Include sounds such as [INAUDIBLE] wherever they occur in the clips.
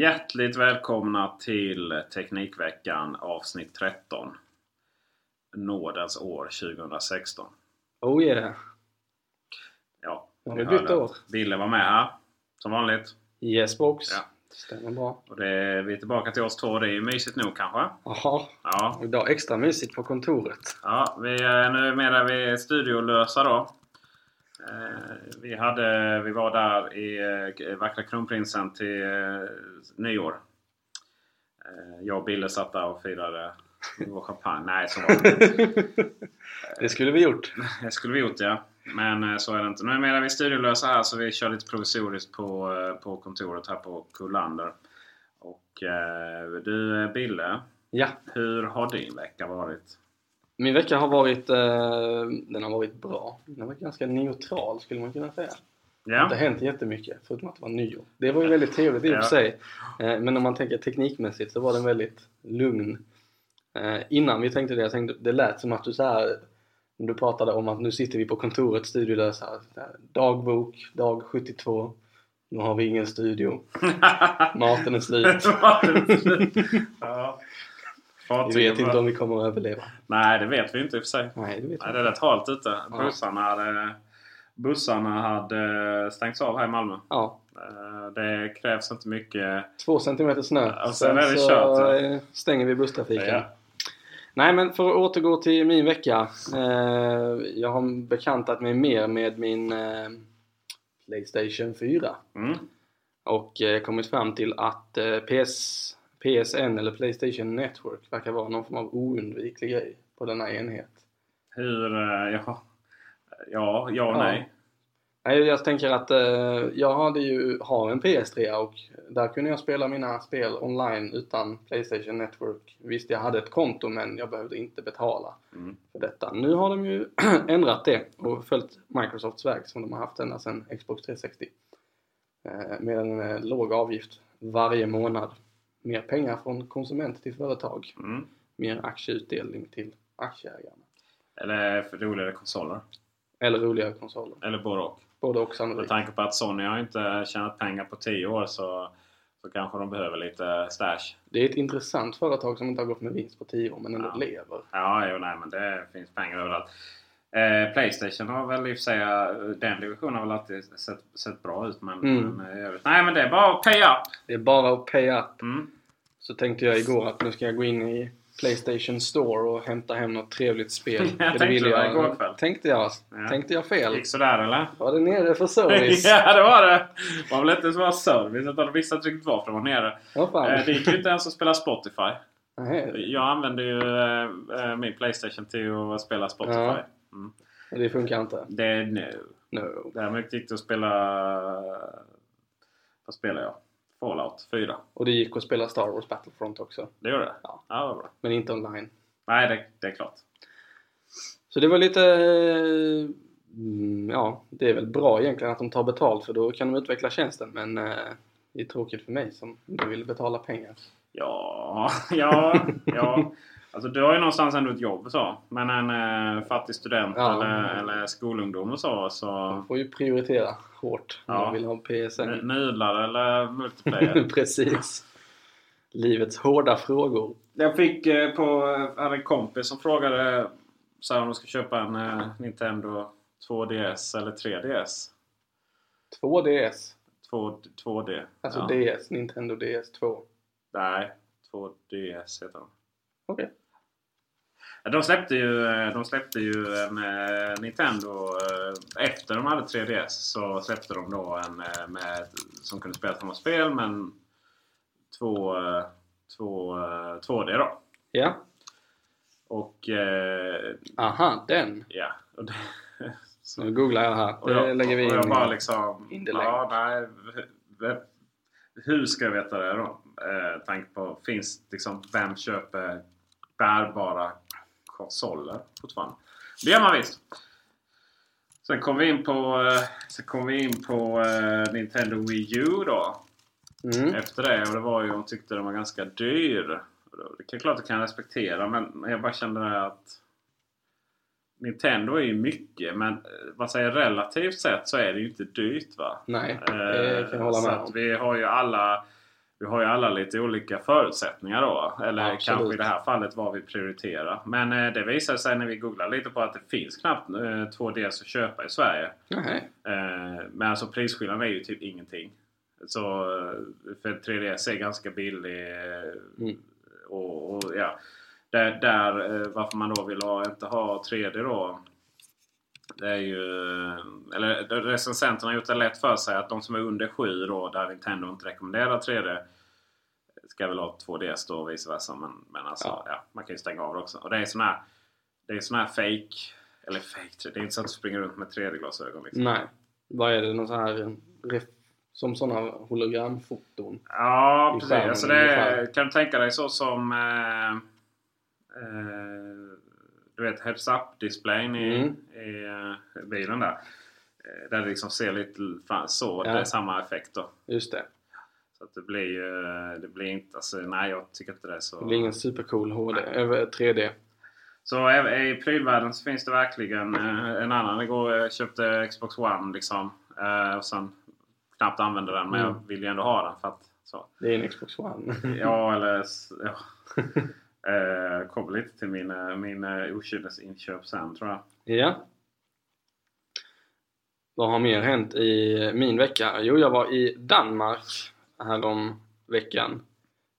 Hjärtligt välkomna till Teknikveckan avsnitt 13. Nådens år 2016. Oh yeah! Ja, Ja, vi det bytte hörde år. att Bille var med här. Som vanligt. Yes box. Ja. Stämmer bra. Och det, vi är tillbaka till oss två. Det är mysigt nog kanske. Jaha. Ja, Idag extra mysigt på kontoret. ja vi, är- nu är vi studiolösa då. Eh, Vi, hade, vi var där i eh, Vackra Kronprinsen till eh, nyår. Jag och Bille satt där och firade vår champagne. Nej, så var det inte. [LAUGHS] det skulle vi gjort. [LAUGHS] Det skulle vi gjort ja. Men så är det inte. Nu är vi studiolösa här så vi kör lite provisoriskt på, på kontoret här på Kullander. Och du Bille, Ja. hur har din vecka varit? Min vecka har varit, eh, den har varit bra. Den har varit ganska neutral skulle man kunna säga. Det har Ja, inte hänt jättemycket förutom att det var nyår. Det var ju väldigt trevligt i och för Ja. sig. Eh, men om man tänker teknikmässigt så var den väldigt lugn. Eh, innan vi tänkte det, jag tänkte, det lät som att du så här du pratade om att nu sitter vi på kontoret studiolösa. Dagbok, dag 72. Nu har vi ingen studio. [LAUGHS] Maten är slut. ja. Vi vet inte om vi kommer att överleva. Nej, det vet vi inte i och för sig. Nej, det vet Nej, det är rätt halt ute. Ja. Bussarna hade, bussarna hade stängts av här i Malmö. Ja, Eh, Det krävs inte mycket. två centimeter snö. Och sen det så kört, eh, stänger vi busstrafiken. Ja. Nej men för att återgå till min vecka. Eh, jag har bekantat mig mer med min eh, Playstation 4. Mm. Och eh, kommit fram till att eh, PS, PSN eller Playstation Network verkar vara någon form av oundviklig grej på denna enhet. Hur... eh, Ja, ja, ja och nej. Nej, jag tänker att eh, jag hade ju, har en PS3 och där kunde jag spela mina spel online utan Playstation Network. Visst, jag hade ett konto men jag behövde inte betala Mm. för detta. Nu har de ju [CLEARS THROAT] ändrat det och följt Microsofts väg som de har haft ända sedan Xbox 360. Eh, med en eh, låg avgift varje månad. Mer pengar från konsument till företag. Mm. Mer aktieutdelning till aktieägarna. Eller för roligare konsoler. Eller roligare konsoler. Eller både och. Både och Med sannolikt. tanke på att Sony har inte tjänat pengar på 10 år så, så kanske de behöver lite stash. Det är ett intressant företag som inte har gått med vinst på 10 år men ändå Ja. lever. Ja, jo, nej, men det finns pengar överallt. Eh, Playstation har väl i och för sig, eh, den divisionen har väl alltid sett, sett bra ut. Men, Mm. men övrigt- nej, men det är bara att pay up! Det är bara att pay up. Mm. Så tänkte jag igår att nu ska jag gå in i Playstation Store och hämta hem något trevligt spel. [LAUGHS] Jag För tänkte det jag, igår kväll. Tänkte jag. Ja. Tänkte jag fel? Gick sådär eller? Var det nere för service? [LAUGHS] ja, det var det! Det var väl inte så bra service utan visste inte riktigt varför de var nere. Eh, det gick ju inte ens att spela Spotify. Jag använder ju eh, eh, min Playstation till att spela Spotify. Ja. Mm. det funkar inte. Det är no. No. Däremot gick det att spela... Vad spelar jag? Fallout 4. Och det gick att spela Star Wars Battlefront också. Det gjorde det? Ja. Ja, vad bra. Men inte online. Nej, det, det är klart. Så det var lite... mm, Ja, det är väl bra egentligen att de tar betalt för då kan de utveckla tjänsten. Men eh, det är tråkigt för mig som inte vill betala pengar. Ja, [LAUGHS] ja, ja. Alltså du har ju någonstans ändå ett jobb och så. Men en eh, fattig student Ja. eller, eller skolungdom och så. så Man får ju prioritera hårt om Ja. man vill ha PSN. nudlar eller multiplayer. [LAUGHS] Precis. Livets hårda frågor. Jag fick eh, på, hade en kompis som frågade så här, om de ska köpa en eh, Nintendo 2DS eller 3DS. 2DS. 2, 2D. Alltså ja. DS. Nintendo DS 2. Nej, 2DS heter de. Okej. Ja, De släppte ju, eh, de släppte ju en eh, Nintendo eh, efter de hade 3DS så släppte de då en med, som kunde spela samma spel men två, eh, två, eh, 2D då. Ja. Och eh, Aha, den. ja. Och det, så, [LAUGHS] Nu googlar jag här. och Det jag, lägger vi in. och jag bara liksom... in ja, nej, hur ska jag veta det då? Eh, tanke på, finns liksom, vem köper bärbara konsoler fortfarande? Det gör man visst. Sen kom vi in på, eh, sen kom vi in på eh, Nintendo Wii U då. Mm. Efter det. Och det var ju, hon tyckte den var ganska dyr. Det är klart att jag kan respektera men jag bara kände att Nintendo är ju mycket men eh, vad säger relativt sett så är det ju inte dyrt va? Nej, det kan jag hålla med om. vi har ju alla vi har ju alla lite olika förutsättningar då. Eller Absolut. kanske i det här fallet vad vi prioriterar. Men eh, det visar sig när vi googlar lite på att det finns knappt eh, 2DS att köpa i Sverige. Nej. Eh, men alltså prisskillnaden är ju typ ingenting. Så eh, för 3DS är ganska billig. eh, Mm. Och, och ja. Där, där eh, varför man då vill ha, inte ha 3D då. Det är ju... Eller recensenterna har gjort det lätt för sig att de som är under 7 då där Nintendo inte rekommenderar 3D ska väl ha 2DS då och vice versa. Men, men alltså, Ja. ja. man kan ju stänga av det också. Och det är sån här, det är sån här fake eller fake, det är inte så att du springer runt med 3D-glasögon liksom. Nej. Vad är det? Någon sån här... eh, som sådana hologramfoton. Ja, precis. Alltså det, kan du tänka dig så som eh, eh, du vet heads-up-displayen i, Mm. i eh, bilen där. Eh, Där det liksom ser lite så. Ja. Det är samma effekt då. Just det. Så att det blir ju... Det blir inte... Alltså, nej, jag tycker inte det är så... Det blir ingen supercool HD. Över 3D. Så i prylvärlden så finns det verkligen eh, en annan. Igår jag köpte Xbox One liksom. Eh, och sen knappt använde den men Mm. jag vill ju ändå ha den för att så. Det är en Xbox One. Ja, [LAUGHS] eller... Ja. [LAUGHS] Eh, kommer lite till min, eh, min eh, okynnesinköp sen tror jag. Ja. Vad har mer hänt i min vecka? Jo, jag var i Danmark härom veckan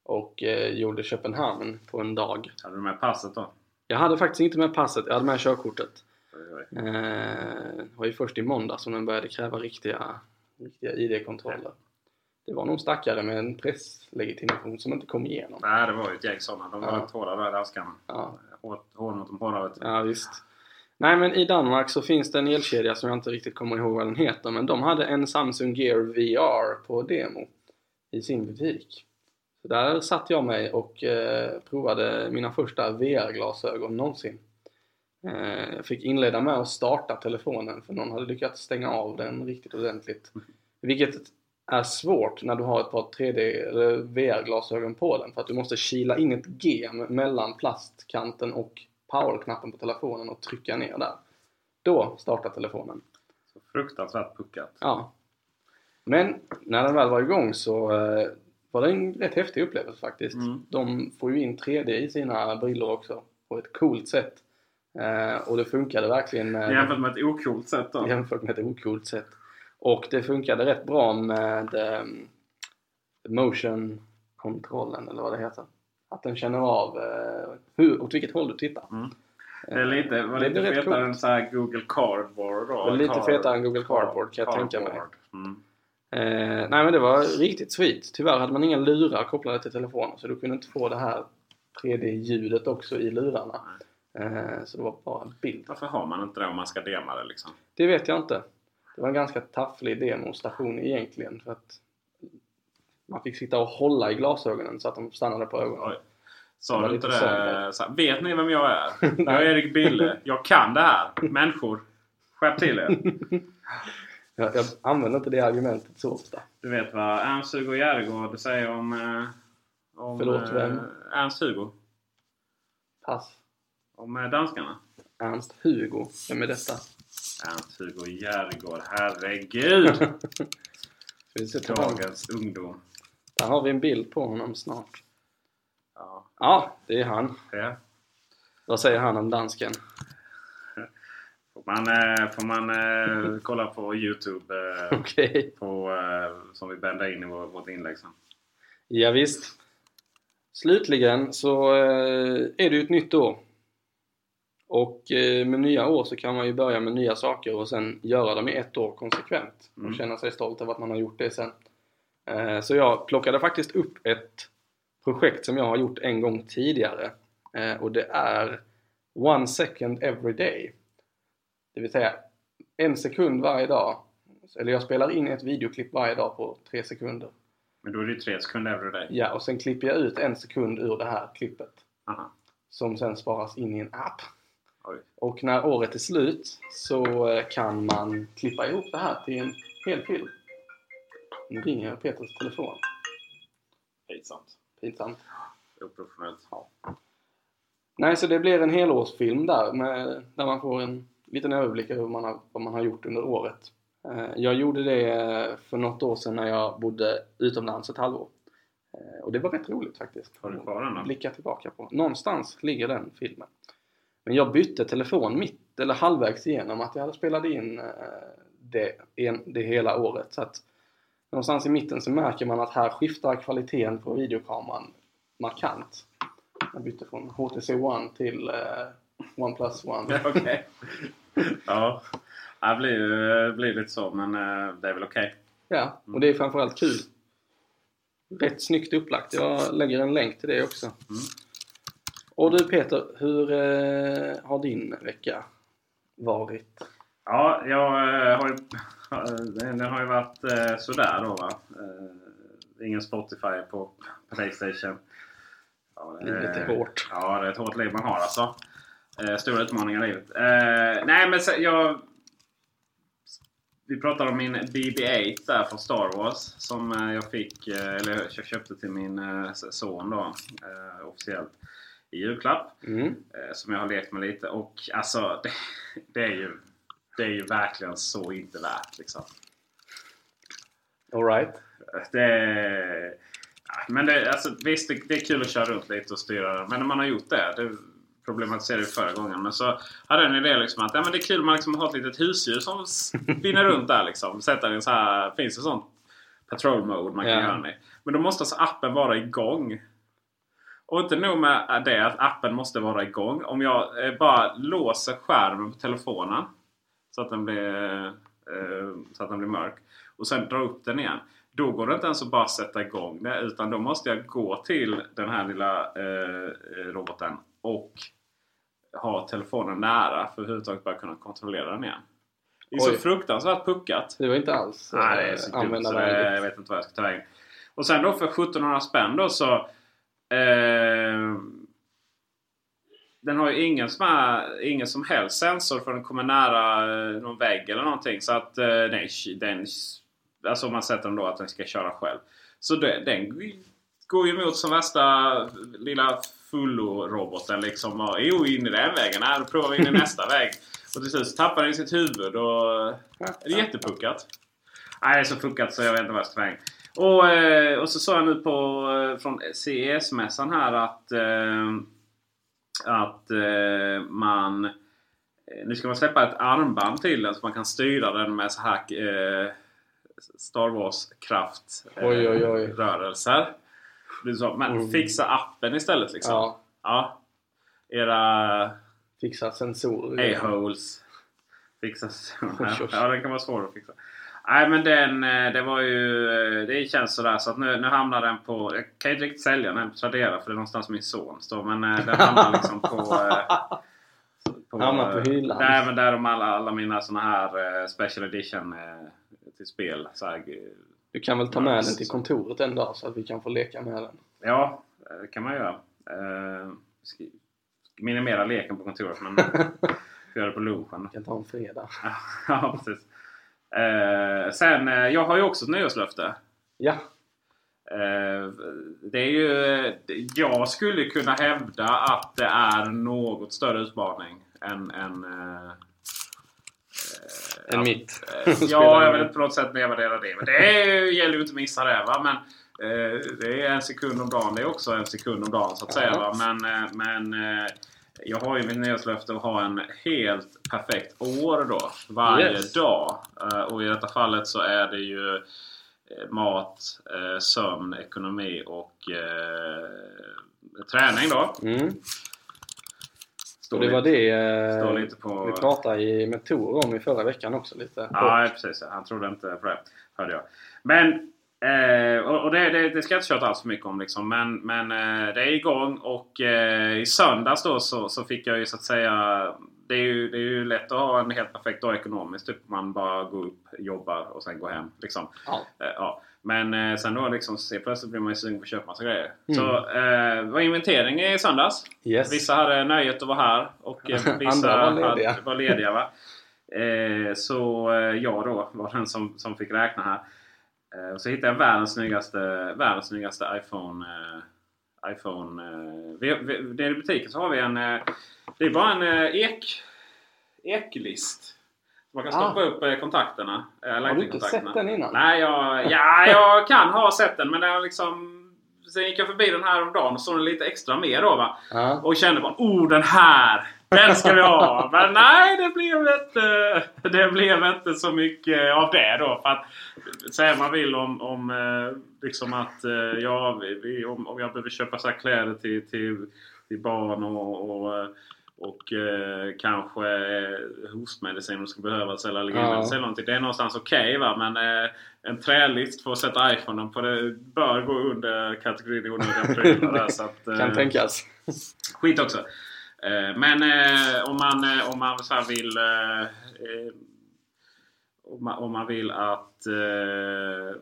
och eh, gjorde Köpenhamn på en dag. Hade du med passet då? Jag hade faktiskt inte med passet, jag hade med körkortet. Eh, det var ju först i måndag som den började kräva riktiga, riktiga ID-kontroller. Det var nog stackare med en presslegitimation som inte kom igenom. Nej, det var ju ett gäng sådana. De var Ja. rätt hårda där, danskarna. Ja, Hårt, hård mot de hårda vet du. Ja visst. Nej men i Danmark så finns det en elkedja som jag inte riktigt kommer ihåg vad den heter men de hade en Samsung Gear VR på demo i sin butik. Så där satt jag mig och eh, provade mina första VR-glasögon någonsin. Eh, jag fick inleda med att starta telefonen för någon hade lyckats stänga av den riktigt ordentligt. Vilket är svårt när du har ett par 3D eller VR-glasögon på den för att du måste kila in ett gem mellan plastkanten och powerknappen på telefonen och trycka ner där. Då startar telefonen. Så fruktansvärt puckat. Ja. Men när den väl var igång så eh, var det en rätt häftig upplevelse faktiskt. Mm. De får ju in 3D i sina brillor också på ett coolt sätt. Eh, och det funkade verkligen med, Jämfört med ett ocoolt sätt då. jämfört med ett ocoolt sätt. Och det funkade rätt bra med um, motion-kontrollen eller vad det heter. Att den känner av eh, hur, åt vilket håll du tittar. Mm. Det är lite, var Det lite rätt fetare coolt. än så här Google Cardboard då. Det är lite Card- fetare än Google Cardboard kan jag tänka mig. Cardboard. Mm. Eh, nej men det var riktigt sweet. Tyvärr hade man inga lurar kopplade till telefonen så du kunde inte få det här 3D-ljudet också i lurarna. Eh, så det var bara en bild. Varför har man inte det om man ska dema det liksom? Det vet jag inte. Det var en ganska tafflig demostation egentligen för att man fick sitta och hålla i glasögonen så att de stannade på ögonen. Oj. Sa du inte det? Så här, vet ni vem jag är? [LAUGHS] Jag är Erik Bille. Jag kan det här. Människor. Skärp till er. [LAUGHS] Jag, jag använder inte det argumentet så ofta. Du vet vad Ernst-Hugo Järegård säger om... Eh, om Förlåt, vem? eh, Ernst-Hugo. Pass. Om eh, danskarna. Ernst Hugo. Vem är detta? Ernst-Hugo Järegård. Herregud! [LAUGHS] Dagens ungdom. Där har vi en bild på honom snart. Ja, Ja, det är han. det. Vad säger han om dansken? [LAUGHS] Får man, eh, får man eh, kolla på Youtube eh, [LAUGHS] Okej. på, som vi bändar in i vår, vårt inlägg sen. Ja, visst. Slutligen så är det ju ett nytt år. Och eh, med nya år så kan man ju börja med nya saker och sen göra dem i ett år konsekvent. Och Mm. känna sig stolt över att man har gjort det sen. Eh, så jag plockade faktiskt upp ett projekt som jag har gjort en gång tidigare. Eh, och det är One second every day. Det vill säga en sekund varje dag. Eller jag spelar in ett videoklipp varje dag på tre sekunder. Men då är det ju tre sekunder every day. Ja, och sen klipper jag ut en sekund ur det här klippet. Aha. Som sen sparas in i en app. Och när året är slut så eh, kan man klippa ihop det här till en hel film. Nu ringer Peters telefon. Pinsamt. Pinsamt. Oprofessionellt. Nej, så det blir en helårsfilm där med, där man får en liten överblick över vad man har, vad man har gjort under året. Eh, Jag gjorde det eh, för något år sedan när jag bodde utomlands ett halvår. Och det var rätt roligt faktiskt. Har du kvar den då? Blicka tillbaka på. Någonstans ligger den filmen. Men jag bytte telefon mitt eller halvvägs igenom att jag hade spelat in eh, det, det hela året. Så att någonstans i mitten så märker man att här skiftar kvaliteten på videokameran markant. Jag bytte från HTC One till eh, OnePlus One. [LAUGHS] Okej. [LAUGHS] ja. Det blir ju blir lite så men eh, det är väl okej. Ja, och det är framförallt kul. Rätt snyggt upplagt. Jag lägger en länk till det också. Och du Peter, hur eh, har din vecka varit? Ja, jag eh, har ju... Den har ju varit eh, sådär då va. Eh, ingen Spotify på Playstation. Ja, det Livet är hårt. Ja, det är ett hårt liv man har alltså. Eh, stora utmaningar i livet. Eh, nej men så, jag... Vi pratade om min BB-8 där från Star Wars. Som eh, jag fick, eh, eller jag köpte till min eh, son då. Eh, officiellt. I julklapp. Mm. Eh, som jag har lekt med lite. Och alltså [LAUGHS] det, det är ju det är ju verkligen så inte värt liksom. Alright. Det, ja, men det, alltså, visst, det, det är kul att köra runt lite och styra. Men när man har gjort det, det problematiserade vi förra gången. Men så hade jag en idé liksom att ja, men det är kul att man liksom har ett litet husdjur som [LAUGHS] spinner runt där. Liksom. Sätta en så här, finns det sånt patrol mode man kan Ja. göra i. Men då måste alltså appen vara igång. Och inte nog med det att appen måste vara igång. Om jag eh, bara låser skärmen på telefonen så att den blir, eh, så att den blir mörk. Och sen drar upp den igen. Då går det inte ens att bara sätta igång det. Utan då måste jag gå till den här lilla eh, roboten och ha telefonen nära för att överhuvudtaget bara kunna kontrollera den igen. Det är Oj. så fruktansvärt puckat. Det var inte alls Nej, det är så dumt så det, jag vet inte vad jag ska ta vägen. Och sen då för 1700 spänn då så... Eh, den har ju ingen som, är, ingen som helst sensor för den kommer nära eh, någon vägg eller någonting. Så att eh, den, den... Alltså om man sätter den då att den ska köra själv. Så det, den går ju emot som värsta lilla fullo-roboten liksom. Och, jo, in i den vägen. Nej, då provar vi in i [LAUGHS] nästa väg. Och till slut tappar den sitt huvud och... Det är jättepuckat. Nej, det är så puckat så jag vet inte vad jag ska ta vägen. Och, eh, och så sa jag nu på, eh, från CES-mässan här att, eh, att man... Nu ska man släppa ett armband till den så man kan styra den med så här Star Wars-kraft Oj, oj, oj. rörelser. Men Mm. fixa appen istället liksom. Ja, Ja. Era fixa sensorer. a-holes. Fixa oj. Ja, den kan vara svår att fixa. Nej, men den, eh, det var ju... eh, Det känns sådär så att nu, nu hamnar den på... Jag kan ju inte riktigt sälja den på Tradera för det är någonstans min son står. Men eh, den hamnar liksom på... eh, [LAUGHS] Hamnar på hyllan. Nej, men där de alla, alla mina såna här special edition till spel. Så här, Du kan väl ta med den till kontoret en dag så att vi kan få leka med den. Ja, det kan man göra. Minimera leken på kontoret men [LAUGHS] göra det på lunchen. Vi kan ta en fredag. [LAUGHS] ja, precis. Eh, sen, eh, jag har ju också ett nyårslöfte. Ja, Eh, det är ju, jag skulle kunna hävda att det är något större utmaning än, än eh, en att- mitt. Eh, [LAUGHS] Ja, jag vill inte på något sätt nedvärdera det. Men det är, gäller ju inte att missa det. Va? Men, eh, det är en sekund om dagen. Det är också en sekund om dagen så att säga. Va? Men, eh, men eh, jag har ju mitt nyårslöfte att ha en helt perfekt år då. Varje Yes. dag. Eh, och i detta fallet så är det ju eh, mat, eh, sömn, ekonomi och eh, träning då. Mm. Står det var det står lite på- vi pratade i, med Tor om i förra veckan också lite. Ja, precis. Han trodde inte på det, hörde jag. Men, eh, och det, det, det ska jag inte köta alls för mycket om. Liksom. Men, men eh, det är igång och eh, i söndags då så, så fick jag ju så att säga... Det är, ju, det är ju lätt att ha en helt perfekt dag ekonomiskt. Typ man bara går upp, jobbar och sen går hem. Liksom. Ja. Eh, ja. Men eh, sen då liksom, så plötsligt blir man ju sugen på att köpa massa grejer. Mm. Så eh, det var inventering i söndags. Yes. Vissa hade nöjet att vara här och [LAUGHS] vissa var lediga. hade- var lediga. Va? Så jag då var den som, som fick räkna här. Eh, och så hittade jag världens snyggaste, världens snyggaste iPhone. Eh, iPhone vi, vi, nere i butiken så har vi en... Eh, det är bara en ek, eklist. Man kan stoppa Ah. upp kontakterna. Har du inte sett den innan? Nej, jag, ja, jag kan ha sett den men har liksom... Sen gick jag förbi den här om dagen och såg den lite extra mer då va. Ja. Och kände bara oh den här! Den ska vi ha! Men nej det blev inte, det blev inte så mycket av det då. För att, säga man vill om, om eh, liksom att eh, ja, vi, om, om jag behöver köpa så här kläder till, till, till barn och, och, och eh, kanske eh, hostmedicin som ska behövas eller allergimedicin Ja. någonting. Det är någonstans okej va men eh, en trälist för att sätta iPhonen på det bör gå under kategorin onödiga prylar eh, Kan tänkas. Skit också. Men eh, om man, om man så vill... eh, Om man, vill att... eh,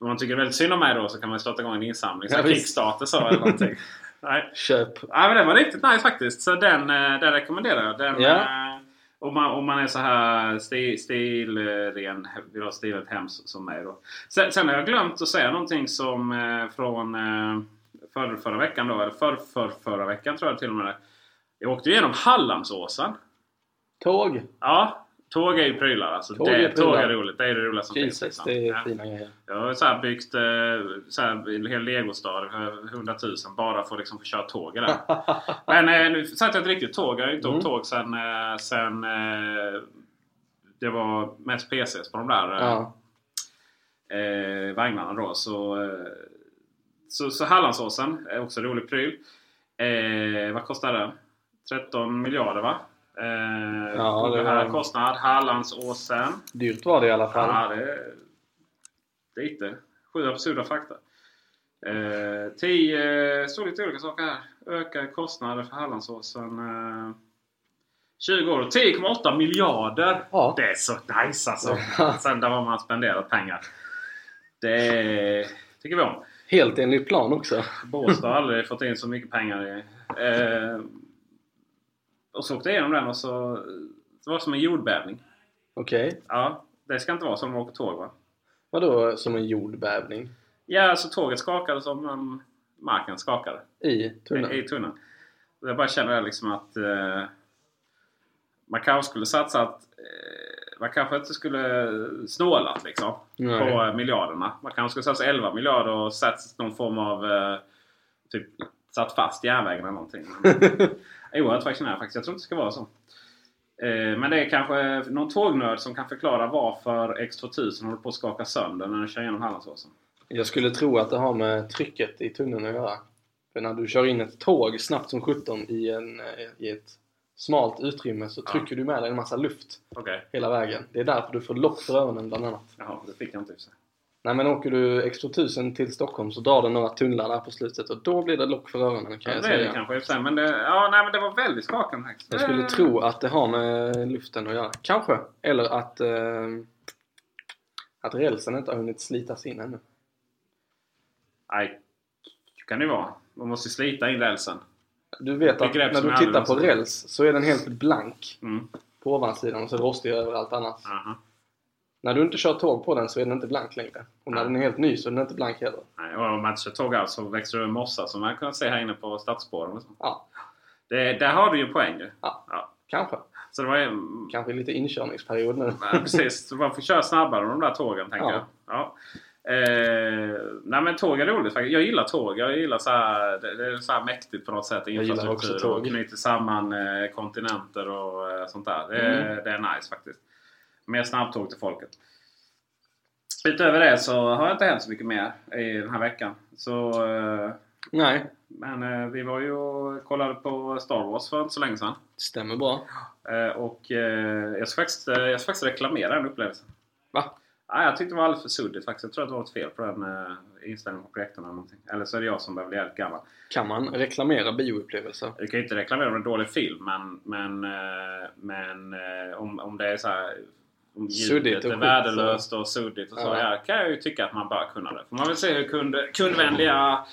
Om man tycker väldigt synd om mig då så kan man starta igång en insamling. Ja. Kickstarter så eller någonting. [LAUGHS] Nej. Köp. Ja, men den var riktigt nice faktiskt. Så den, eh, den rekommenderar jag. Den, Ja. eh, om, man, om man är så här stil, stilren, vill ha stiligt hem som mig då. Sen, sen har jag glömt att säga någonting som eh, från eh, för, förra veckan då. Eller för, för, förra veckan tror jag till och med. Jag åkte igenom Hallandsåsen. Tåg. Ja, tåg är ju prylar alltså. Tåg det, är tåg är roligt. Det är det roligaste som finns. Jesus, liksom. det är Ja. fina grejer. Jag har så här byggt eh, så här, en hel legostad för 100 000 bara för att liksom få köra tåg i den. [LAUGHS] Men eh, nu satt jag ett riktigt tåg. Jag har inte Mm. åkt tåg sen, eh, sen det var mest PCs på de där Ja. eh, vagnarna då. Så, så, så Hallandsåsen är också en rolig pryl. Eh, vad kostar det? 13 miljarder va? Eh, Ja, det här var- kostnad Hallandsåsen. Dyrt var det i alla fall. Ja, det, det. Sju absurda fakta. Eh, tio, står lite olika saker här. Ökade kostnader för Hallandsåsen. Eh, 20 år. 10,8 miljarder! Ja. Det är så nice alltså! [LAUGHS] Sen där har man spenderat pengar. Det tycker vi om. Helt enligt plan också. Båstad har aldrig fått in så mycket pengar i. Eh, och så åkte jag igenom den och så... Det var som en jordbävning. Okej. Ja, det ska inte vara som att åka tåg va? Vadå som en jordbävning? Ja, alltså tåget skakade som um, marken skakade I tunneln? i, i tunneln. Och jag bara känner liksom att eh, man kanske skulle satsa att eh, man kanske inte skulle snålat liksom Nej. på eh, miljarderna. Man kanske skulle satsa 11 miljarder och satt någon form av eh, typ satt fast järnvägen eller någonting. [LAUGHS] Oerhört fascinerande faktiskt. Jag tror inte det ska vara så. Eh, Men det är kanske någon tågnörd som kan förklara varför X2000 håller på att skaka sönder när den kör genom Hallandsåsen. Jag skulle tro att det har med trycket i tunneln att göra. För när du kör in ett tåg snabbt som 17 i, en, eh, i ett smalt utrymme så Ja. trycker du med dig en massa luft Okej. hela vägen. Det är därför du får lock för öronen bland annat. Jaha, det fick jag inte i sig. Nej men åker du X2000 till Stockholm så drar den några tunnlar där på slutet och då blir det lock för öronen kan Ja, jag det är det säga. kanske sig. Men det, ja, nej, men det var väldigt skakande faktiskt. Jag skulle tro att det har med luften att göra. Kanske. Eller att eh, Att rälsen inte har hunnit slitas in ännu. Nej, kan det vara. Man måste slita in rälsen. Du vet att när du tittar på räls så är den helt blank Mm. på ovansidan och så rostig överallt annars. Aha. När du inte kör tåg på den så är den inte blank längre. Och när den är helt ny så är den inte blank heller. Nej, och om man inte kör tåg alls så växer det en mossa som man kan se här inne på stadsspåren. och så. Ja, Det, där har du ju poäng ju. ja Ja. kanske. Så det var ju... Kanske lite inkörningsperiod nu. Ja, precis. Man får köra snabbare med de där tågen tänker Ja. jag. Ja. Eh, nej men tåg är roligt faktiskt. Jag gillar tåg. Jag gillar så här, det, det är så här mäktigt på något sätt. Infrastruktur och knyter samman eh, kontinenter och eh, sånt där. Det, Mm. det är nice faktiskt. Mer snabbtåg till folket. Utöver det så har jag inte hänt så mycket mer i den här veckan. Så, eh, Nej, men eh, vi var ju och kollade på Star Wars för inte så länge sedan. det stämmer bra. Eh, och jag, ska faktiskt, jag ska faktiskt reklamera den upplevelsen. Va? Nej, jag tyckte det var alldeles för suddigt faktiskt. Jag tror att det var ett fel på den inställningen på projektorn eller någonting. Eller så är det jag som börjar bli jävligt gammal. Kan man reklamera bioupplevelser? Du kan ju inte reklamera en dålig film men, men, men om, om det är så här om ljudet är värdelöst och suddigt och så. Ja. Ja. kan jag ju tycka att man bör kunna det. Får man väl se hur kund, kundvänliga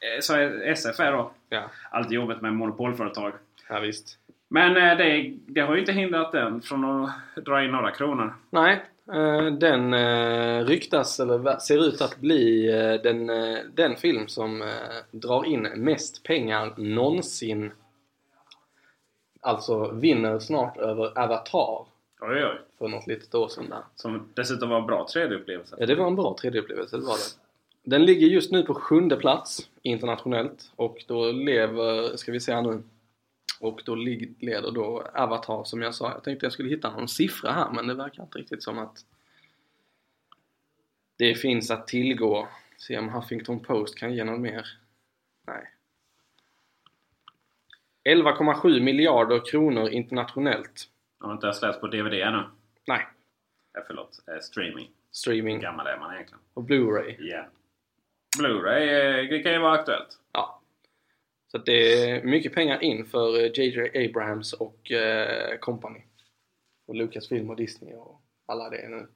eh, så SF är då. Ja, Alltid jobbigt med monopolföretag. ja visst. Men eh, det, det har ju inte hindrat den från att dra in några kronor. Nej, eh, den ryktas eller ser ut att bli den, den film som drar in mest pengar någonsin. Alltså vinner snart över Avatar Oj, oj. för något litet år sedan där. Som dessutom var en bra 3D-upplevelse. Ja, det var en bra 3D-upplevelse, det var det. Den ligger just nu på sjunde plats internationellt och då lever, ska vi se här nu, och då leder då Avatar som jag sa. Jag tänkte jag skulle hitta någon siffra här men det verkar inte riktigt som att det finns att tillgå. Se om Huffington Post kan ge något mer. Nej. 11,7 miljarder kronor internationellt. Jag har inte ens läst på DVD ännu. Nej, Eh, förlåt. Eh, streaming. Hur streaming gammal är man egentligen? och Blu-ray. Ja. Blu-ray eh, det kan ju vara aktuellt. Ja. Så det är mycket pengar in för JJ Abrams och eh, company. Och Lucasfilm och Disney och alla det nu.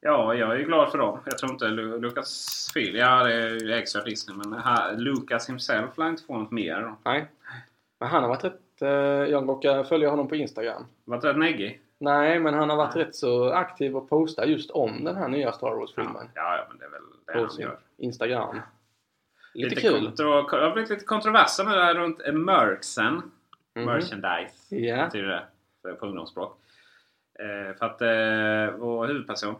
Ja, jag är ju glad för dem. Jag tror inte Lu- Lucas Film, ja det är ju ägs av Disney, men här, Lucas himself lär inte få något mer då. Nej. Men han har varit rätt... Eh, jag råkar följa honom på Instagram. Varit rätt neggig. Nej, men han har varit rätt så aktiv och postar just om den här nya Star Ja, Wars-filmen. ja, men det är väl det på han sin gör. Instagram. Lite, kul. Kontro- det har blivit lite kontroverser nu där runt merksen. Mhm. Merchandise. Ja. betyder det på ungdomsspråk. Eh, för att eh, vår huvudperson,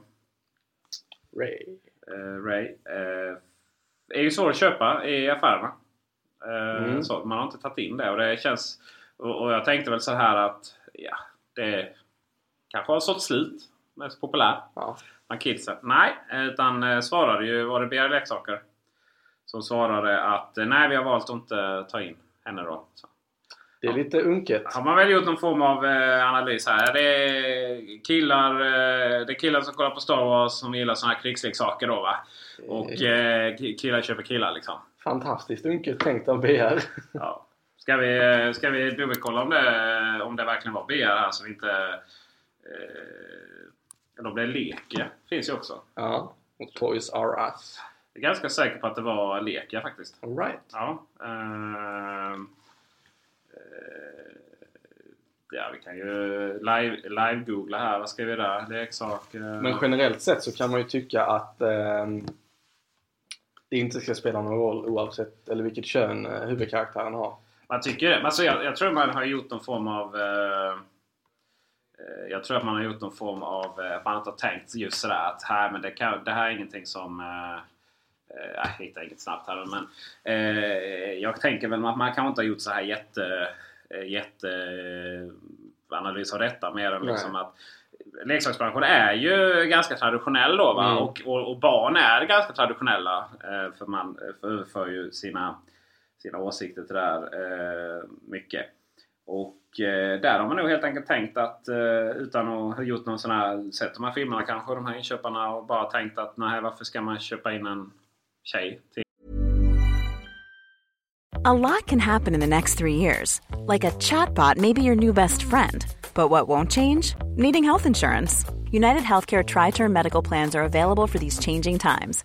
Ray. eh, Ray, eh, är ju svår att köpa i affärerna. Eh, Mm. så, man har inte tagit in det och det känns... Och, och jag tänkte väl så här att ja, det kanske har sålt slut. Mest populär Ja. bland kidsen. Nej, utan eh, svarade ju, var det BR Leksaker? Som svarade att eh, nej, vi har valt att inte ta in henne då. Så. Det är lite unket. Har man väl gjort någon form av eh, analys här. Det är, killar, det är killar som kollar på Star Wars som gillar såna här krigsleksaker då va? Och ki- killar köper killar liksom. Fantastiskt unket tänkt av BR. Ja. Ska vi, eh, ska vi dubbelkolla om det, om det verkligen var BR här så vi inte... Eh, eller om det är Lekia. Finns ju också. ja. Och Toys R Us. Jag är ganska säker på att det var Lekia faktiskt. Alright. Ja. ehm, eh, ja, vi kan ju live- live-googla här. Vad ska vi där? Leksaker. Men generellt sett så kan man ju tycka att ehm, det inte ska spela någon roll oavsett eller vilket kön eh, huvudkaraktären har. Man tycker. Alltså, jag, jag tror man har gjort någon form av... Eh, eh, jag tror att man har gjort någon form av... Eh, man har tänkt just sådär att här, men det, kan, det här är ingenting som... Eh, eh, jag hittar inget snabbt här men eh, jag tänker väl att man kanske inte har gjort så här jätte... eh, jätte analys av detta mer än Nej. liksom att leksaksbranschen är ju ganska traditionell då va? Mm. Och, och, och barn är ganska traditionella för man överför ju sina sina åsikter till det här eh, mycket. Och eh, där har man nog helt enkelt tänkt att eh, utan att ha gjort någon sån här, sett de här filmerna kanske, de här inköparna och bara tänkt att nej varför ska man köpa in en tjej till A lot can happen in the next three years. Like a chatbot may be your new best friend. But what won't change? Needing health insurance. United Healthcare Tri Term Medical Plans are available for these changing times.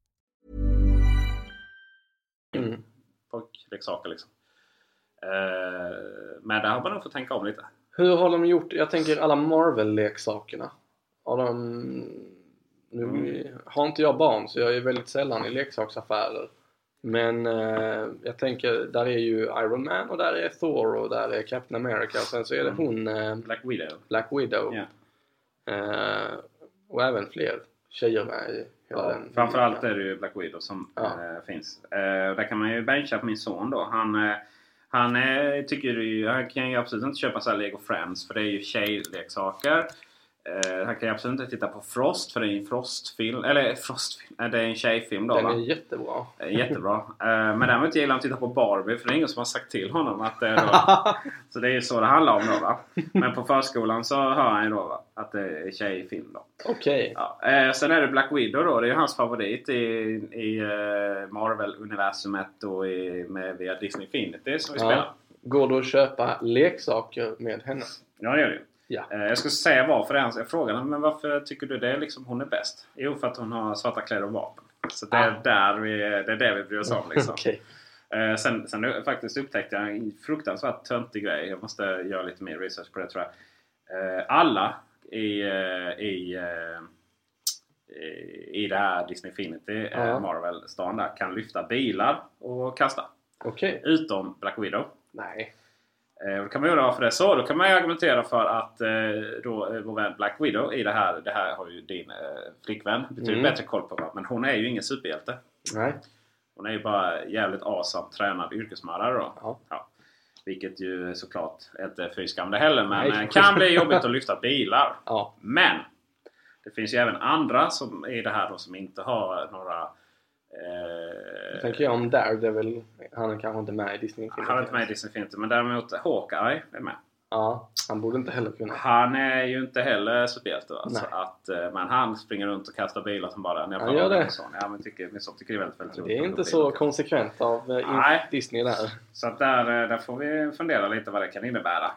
Mm. Pojkleksaker liksom. Eh, men där har man nog fått tänka om lite. Hur har de gjort? Jag tänker alla Marvel-leksakerna. Har de... Nu Mm. har inte jag barn så jag är väldigt sällan i leksaksaffärer. Men eh, jag tänker, där är ju Iron Man och där är Thor och där är Captain America och sen så är det hon eh, Black Widow. Black Widow. Eh, och även fler tjejer med Ja, framförallt är det ju Black Widow som Ja. eh, finns. Eh, där kan man ju bencha på min son då. Han, eh, han tycker ju, han kan ju absolut inte köpa så Lego Friends för det är ju tjejleksaker. Eh, han kan ju absolut inte titta på Frost för det är en Frostfilm. Eller Frostfilm, eh, det är en tjejfilm då Den va? är jättebra. Eh, Jättebra. Eh, Men däremot gillar han att titta på Barbie för det är ingen som har sagt till honom att det är då, [LAUGHS] Så det är ju så det handlar om då va. Men på förskolan så hör han ju då va, att det är tjejfilm då. Okej. Ja, eh, sen är det Black Widow då. Det är ju hans favorit i, i Marvel-universumet och i, med, via Disney Infinity som vi spelar. Ja. Går det att köpa leksaker med henne? Ja, det gör det ju. Ja. Eh, jag skulle säga varför det är. Jag frågade men varför tycker du det liksom hon är bäst? Jo, för att hon har svarta kläder och vapen. Så det är, Ah. där vi, det är det vi bryr oss om liksom. [LAUGHS] Okej. Eh, sen, sen faktiskt upptäckte jag en fruktansvärt töntig grej. Jag måste göra lite mer research på det tror jag. Eh, alla i, i, i det här Disney Infinity, eh, Ja. Marvel-stan kan lyfta bilar och kasta. Okej. Utom Black Widow. Nej. Eh, kan man undra varför det är så. Då kan man ju argumentera för att eh, då, eh, vår vän Black Widow i det här, det här har ju din eh, flickvän betydligt Mm. bättre koll på. Va? Men hon är ju ingen superhjälte. Nej. Hon är ju bara jävligt awesome tränad yrkesmördare då. Ja. Vilket ju såklart inte är fy det heller. Men Nej. eh, kan bli [LAUGHS] jobbigt att lyfta bilar. Ja. Men! Det finns ju även andra som i det här då som inte har några... Eh, tänker jag om Daredevil. Han är kanske inte med i Disney han är inte med i Disney men däremot Hawkeye är med. Ja. Han borde inte heller kunna. Han är ju inte heller superhjälte. Va? Så att, eh, men han springer runt och kastar bilar som bara den. Han gör det. son. Ja, men tycker, min son tycker det är väldigt, väldigt roligt. Det är inte så bil. konsekvent av eh, Nej. Disney där. Så att där, eh, där får vi fundera lite vad det kan innebära.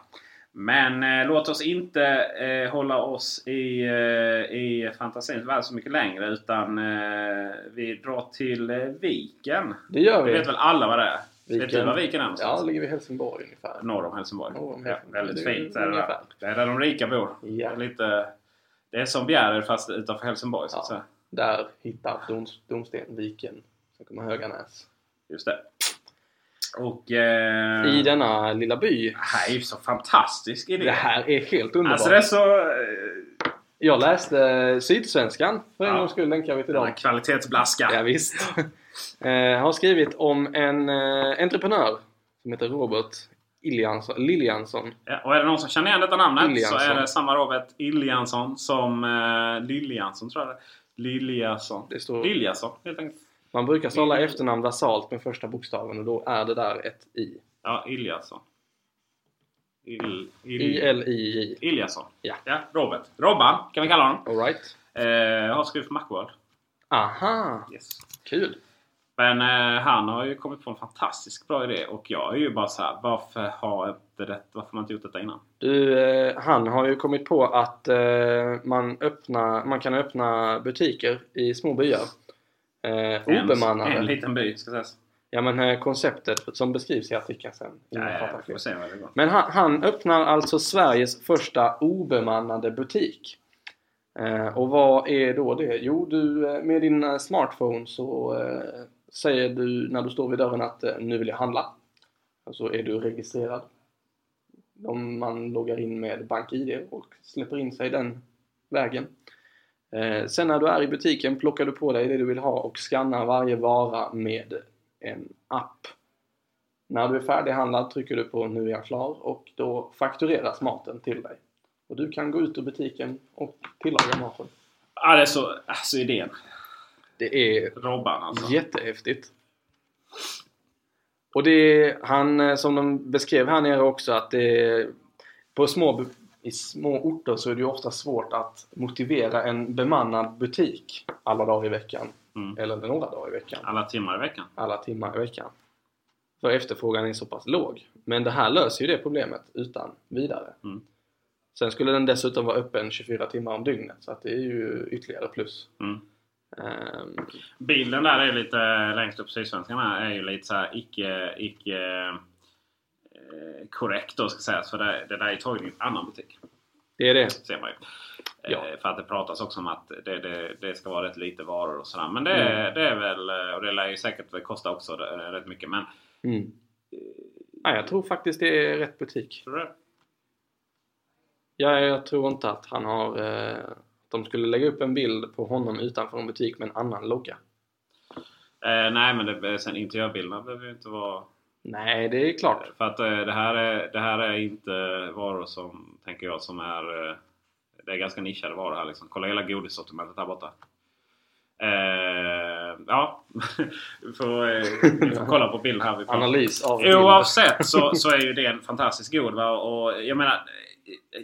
Men eh, låt oss inte eh, hålla oss i, eh, i fantasins värld så mycket längre. Utan eh, vi drar till eh, viken. Det gör Det vi. vet väl alla vad det är? Vet du var Viken är någonstans? Ja, det ligger vid Helsingborg ungefär. Norr om Helsingborg. Norr om Ja, Helsingborg. väldigt Det fint. Det är, där. det är där de rika bor. Ja. Det, är lite, det är som Bjärred fast utanför Helsingborg så att Ja. säga. Där hittar Doms, Domsten Viken. Sen kommer Höganäs. Just det. Och... Eh, I denna lilla by. Det här är ju så fantastisk idé. Det här är helt underbart. Alltså det är så... eh, Jag läste Sydsvenskan för en Ja. gångs skull länkar vi till Den dem. kvalitetsblaska. Ja, visst. [LAUGHS] eh, har skrivit om en eh, entreprenör som heter Robert Iljansson, Liljansson. Ja, och är det någon som känner igen detta namnet Iljansson. så är det samma Robert Iljansson som eh, Liljansson tror jag det. Liljason. Det står- Liljason helt enkelt. Man brukar stava efternamn basalt med första bokstaven och då är det där ett I. Ja, Iljason. Il, il, I-L-I-J. Iljason. Ja. ja. Robert. Robban kan vi kalla honom. Alright. Eh, jag har skrivit för Macworld. Aha! Yes. Kul! Men eh, han har ju kommit på en fantastiskt bra idé och jag är ju bara så här, varför har inte det, varför har man inte gjort detta innan? Du, eh, han har ju kommit på att eh, man, öppna, man kan öppna butiker i små byar. Eh, obemannade. En, en liten by ska sägas. Ja men eh, konceptet som beskrivs i artikeln sen. Ja, ja, se. Men han, han öppnar alltså Sveriges första obemannade butik. Eh, och vad är då det? Jo, du eh, med din eh, smartphone så eh, säger du när du står vid dörren att nu vill jag handla. Och så är du registrerad. Om man loggar in med BankID och släpper in sig den vägen. Eh, sen när du är i butiken plockar du på dig det du vill ha och skannar varje vara med en app. När du är färdighandlad trycker du på nu är jag klar och då faktureras maten till dig. Och du kan gå ut ur butiken och tillaga maten. Ja, det är så, alltså idén. Det är Robban alltså. jättehäftigt. Och det är, han eh, som de beskrev här nere också att det är, på små, i små orter så är det ju ofta svårt att motivera en bemannad butik alla dagar i veckan. Mm. Eller några dagar i veckan. Alla timmar i veckan. alla timmar i veckan. För efterfrågan är så pass låg. Men det här löser ju det problemet utan vidare. Mm. Sen skulle den dessutom vara öppen 24 timmar om dygnet så att det är ju ytterligare plus. Mm. Ehm, Bilden där är lite längst upp Sydsvenskan här är ju lite så här icke, icke korrekt då ska sägas. För det, det där är taget i en annan butik. det är det. Ser man ju. Ja. Eh, För att det pratas också om att det, det, det ska vara rätt lite varor och sådär. Men det, Mm. det är väl, eh, och det lär ju säkert kosta också eh, rätt mycket. Men Mm. Ja, jag tror faktiskt det är rätt butik. tror du det? Ja, jag tror inte att han har... Eh, de skulle lägga upp en bild på honom utanför en butik med en annan logga. Eh, nej men det, sen interiörbilderna behöver ju inte vara Nej, det är klart. För att eh, det här, är, det här är inte varor som, tänker jag, som är... eh, Det är ganska nischade varor här liksom. Kolla hela godissortimentet här borta. Eh, ja, vi [LAUGHS] får, eh, vi får kolla på bild här. Vi. Analys av Oavsett så, så är ju det en fantastiskt god. Va? Och jag menar,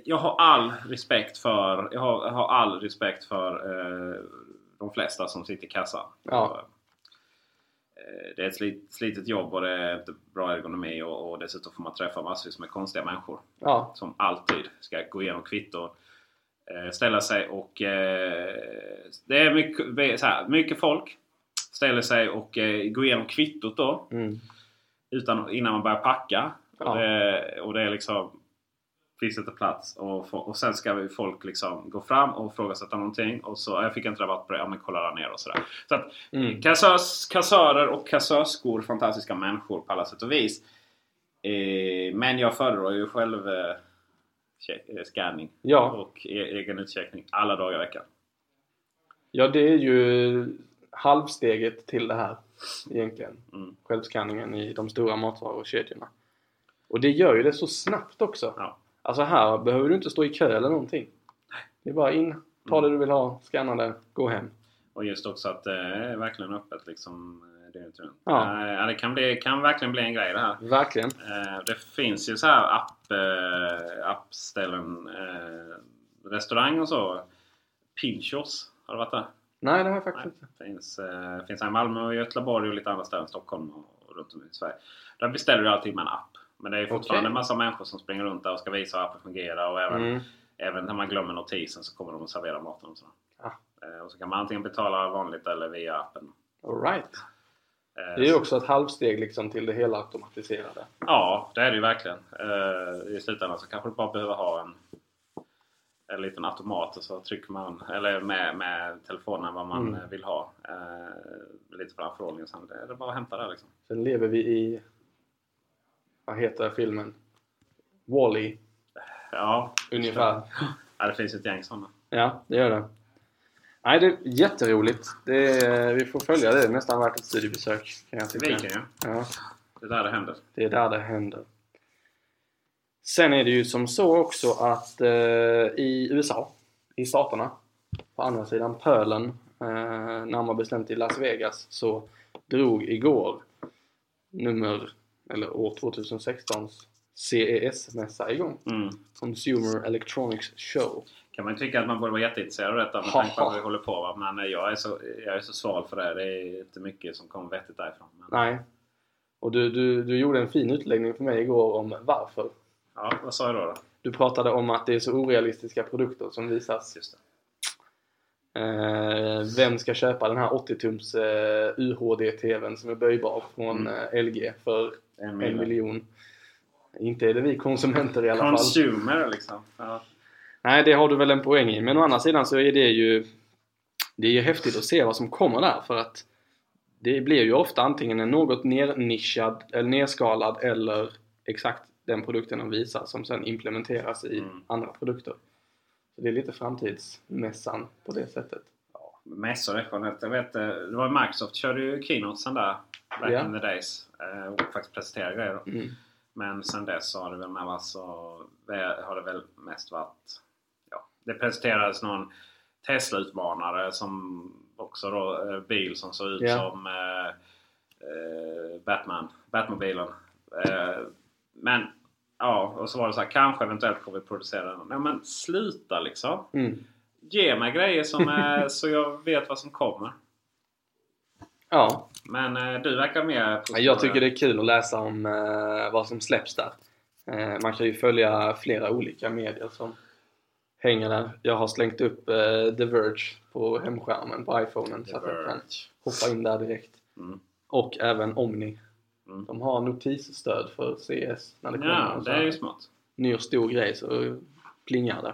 jag har all respekt för, jag har, jag har all respekt för eh, de flesta som sitter i kassan. Ja. Eh, Det är ett slit, slitet jobb och det är inte bra ergonomi och, och dessutom får man träffa massvis med konstiga människor. Ja, Som alltid ska gå igenom kvitton, eh, ställa sig och... Eh, det är mycket, så här, mycket folk ställer sig och går igenom kvittot då mm. utan, innan man börjar packa. Ja. Och, det, och det är liksom... Inte plats och, få- och sen ska vi folk liksom gå fram och frågasätta någonting och så jag fick inte rabatt på det, ja men kolla där nere och sådär. Så att Mm. kassörs, kassörer och kassörskor, fantastiska människor på alla sätt och vis. Eh, men jag föredrar ju själv eh, check, eh, scanning Ja. och e- egen utcheckning alla dagar i veckan. Ja, det är ju halvsteget till det här egentligen. Mm. Självskanningen i de stora matvarukedjorna. Och det gör ju det så snabbt också. Ja. Alltså här behöver du inte stå i kö eller någonting. Det är bara in, ta Mm. det du vill ha, scanna det, gå hem. Och just också att det är verkligen öppet liksom eh, dygnet runt. Ja. Eh, Ja, det kan, bli, kan verkligen bli en grej det här. Verkligen. Eh, Det finns ju så här app, eh, appställen, eh, restaurang och så. Pinchos, har du varit där? Nej, det har jag faktiskt inte. finns, eh, finns här i Malmö och Göteborg och lite andra ställen, Stockholm och, runt om i Sverige. Där beställer du alltid med en app. Men det är fortfarande Okej. en massa människor som springer runt där och ska visa hur appen fungerar. Och även, Mm. även när man glömmer notisen så kommer de att servera maten och sådär. Ja. Eh, Och så kan man antingen betala vanligt eller via appen. Alright. Eh, Det är ju också ett halvsteg liksom till det hela automatiserade. Ja, det är det ju verkligen. Eh, I slutändan så kanske du bara behöver ha en, en liten automat och så trycker man eller med, med telefonen vad man Mm. vill ha. Lite framförhållning. Sen är det bara att hämta det liksom. Sen lever vi i, vad heter filmen? Wall-E Ja, ungefär. ja, det finns ett gäng sådana. Ja, det gör det. Nej, det är jätteroligt. Det är, vi får följa det. Det är nästan värt ett studiebesök kan jag tycka. Viken ja. Ja, Det är där det händer. det är där det händer. Sen är det ju som så också att eh, i USA, i staterna, på andra sidan pölen, eh, närmare bestämt i Las Vegas, så drog igår nummer, eller år 2016s CES-mässa igång. Mm. Consumer Electronics Show. kan man tycka att man borde vara jätteintresserad av detta med tanke på vad vi håller på va? Men eh, jag är, så, jag är så sval för det. Det är inte mycket som kommer vettigt därifrån. Men, Nej. Och du, du, du gjorde en fin utläggning för mig igår om varför. ja, vad sa jag då? då? Du pratade om att det är så orealistiska produkter som visas. Just. Eh, vem ska köpa den här 80-tums eh, UHD-TVn som är böjbar från eh, LG för En en miljon. miljon? Inte är det vi konsumenter i alla fall. Consumer liksom. Ja. Nej, det har du väl en poäng i. Men å andra sidan så är det ju det är ju häftigt att se vad som kommer där för att det blir ju ofta antingen en något nernischad eller nerskalad eller exakt den produkten de visar som sen implementeras i Mm. andra produkter. Så det är lite framtidsmässan på det sättet. Mässor är skönt. Jag vet, eh, det var Microsoft körde ju keynotesen där back Ja. in the days. eh, Och faktiskt presenterade grejer då. Mm. Men sen dess så har det väl med så, har det väl mest varit... Ja, det presenterades någon Tesla-utmanare som också då, eh, bil som såg ut Ja. som eh, eh, Batman, Batmobilen. Eh, men ja, och så var det så här, kanske eventuellt kommer vi producera den. Nej men sluta liksom! Mm. Ge mig grejer som är, så jag vet vad som kommer. Ja, Men eh, du verkar mer positiv. jag tycker det är kul att läsa om eh, vad som släpps där. Eh, man kan ju följa flera olika medier som hänger där. Jag har slängt upp eh, The Verge på hemskärmen på iPhonen så att jag kan hoppa in där direkt. Mm. Och även Omni. Mm. De har notisstöd för CS när det kommer Ja, det är ju smart. ny och stor grej så plingar det.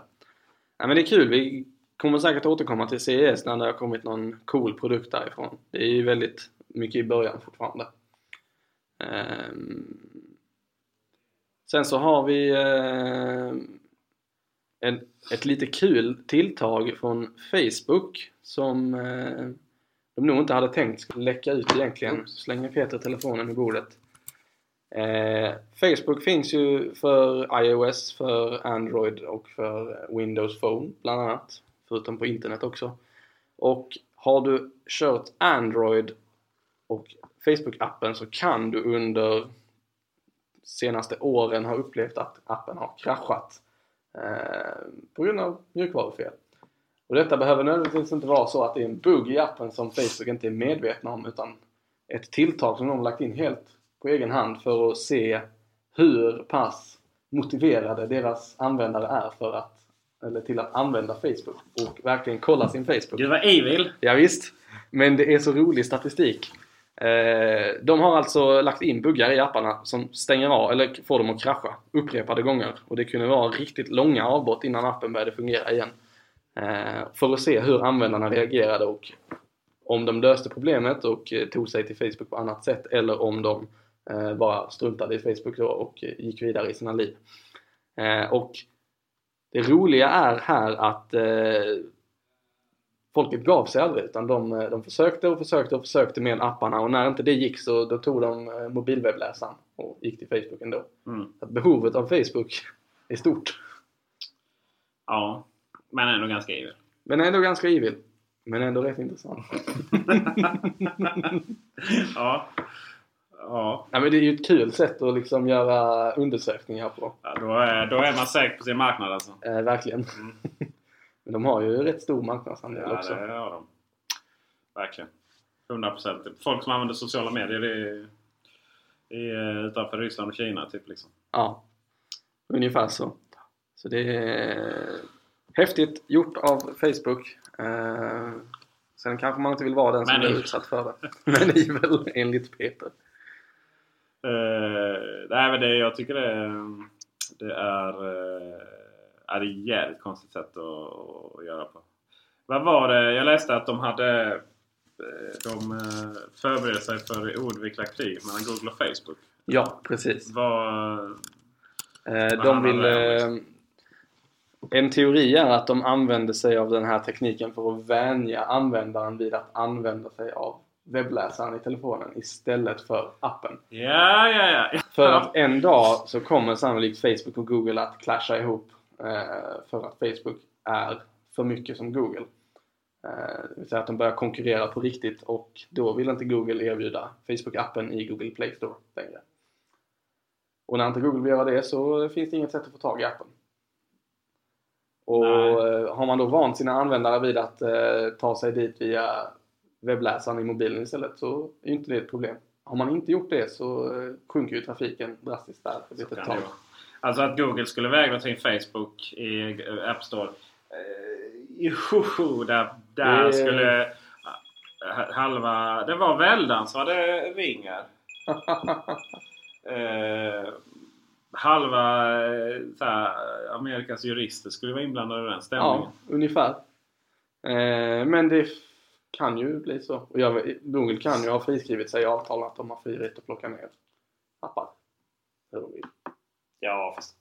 Ja, men det är kul. Vi kommer säkert återkomma till CES när det har kommit någon cool produkt därifrån. Det är ju väldigt mycket i början fortfarande. Ehm, sen så har vi eh, ett lite kul tilltag från Facebook som eh, de nog inte hade tänkt skulle läcka ut egentligen. Så slänger Peter telefonen i bordet. Eh, Facebook finns ju för iOS, för Android och för Windows Phone bland annat. Förutom på internet också. Och har du kört Android och Facebook-appen så kan du under senaste åren ha upplevt att appen har kraschat eh, på grund av mjukvarufel. Och detta behöver nödvändigtvis inte vara så att det är en bugg i appen som Facebook inte är medvetna om utan ett tilltag som de har lagt in helt på egen hand för att se hur pass motiverade deras användare är för att eller till att använda Facebook och verkligen kolla sin Facebook. Gud vad evil! Ja, visst. Men det är så rolig statistik. Eh, de har alltså lagt in buggar i apparna som stänger av eller får dem att krascha upprepade gånger. Och det kunde vara riktigt långa avbrott innan appen började fungera igen. Eh, för att se hur användarna reagerade och om de löste problemet och eh, tog sig till Facebook på annat sätt eller om de bara struntade i Facebook och gick vidare i sina liv. Och det roliga är här att eh, folket gav sig aldrig utan de, eh, de försökte och försökte och försökte med apparna och när inte det gick så då tog de eh, mobilwebbläsaren och gick till Facebook ändå. Mm. Att behovet av Facebook [LAUGHS] är stort. Ja, men ändå ganska evil. Men ändå ganska evil. Men ändå rätt intressant. [LAUGHS] ja. Ja, Ja, men det är ju ett kul sätt att liksom göra undersökningar på. ja då, är, då är man säker på sin marknad alltså. Eh, verkligen. [LAUGHS] men de har ju rätt stor marknadsandel Ja, också. det har de. Verkligen. 100%. Folk som använder sociala medier det är, det är utanför Ryssland och Kina typ liksom. Ja, ungefär så. Så det är häftigt gjort av Facebook. Eh, Sen kanske man inte vill vara den som Men blir evil. utsatt för det. [LAUGHS] Men evil enligt Peter. Uh, nej men det, jag tycker det, det är, uh, är ett jävligt konstigt sätt att, att göra på. Vad var det? Jag läste att de hade eh, de uh, förberedde sig för oundvikliga kriget mellan Google och Facebook. Ja, precis. Vad, Vad de vill... det om, Eh, en teori är att de använder sig av den här tekniken för att vänja användaren vid att använda sig av webbläsaren i telefonen istället för appen. ja, ja, ja. För att en dag så kommer sannolikt Facebook och Google att clasha ihop eh, för att Facebook är för mycket som Google. Eh, det vill säga att de börjar konkurrera på riktigt och då vill inte Google erbjuda Facebook-appen i Google Play Store längre. Och när inte Google vill göra det så finns det inget sätt att få tag i appen. Och Nej. eh, har man då vant sina användare vid att eh, ta sig dit via webbläsaren i mobilen istället så är ju inte det ett problem. Har man inte gjort det så eh, sjunker ju trafiken drastiskt där för litet Kan tag. det. Alltså att Google skulle vägra ta in Facebook i eh, App Store. Eh, joho, [LAUGHS] där, där Det- skulle eh, halva... Det var väldans vad det ringer. [LAUGHS] Eh, halva eh, så här, Amerikas jurister skulle vara inblandade i den stämningen. Ja, ungefär. Eh, men det kan ju bli så. Och jag, Google kan ju ha friskrivit sig i avtalen att de har fri rätt att plocka ner appar. Hur de vill. Ja, fast,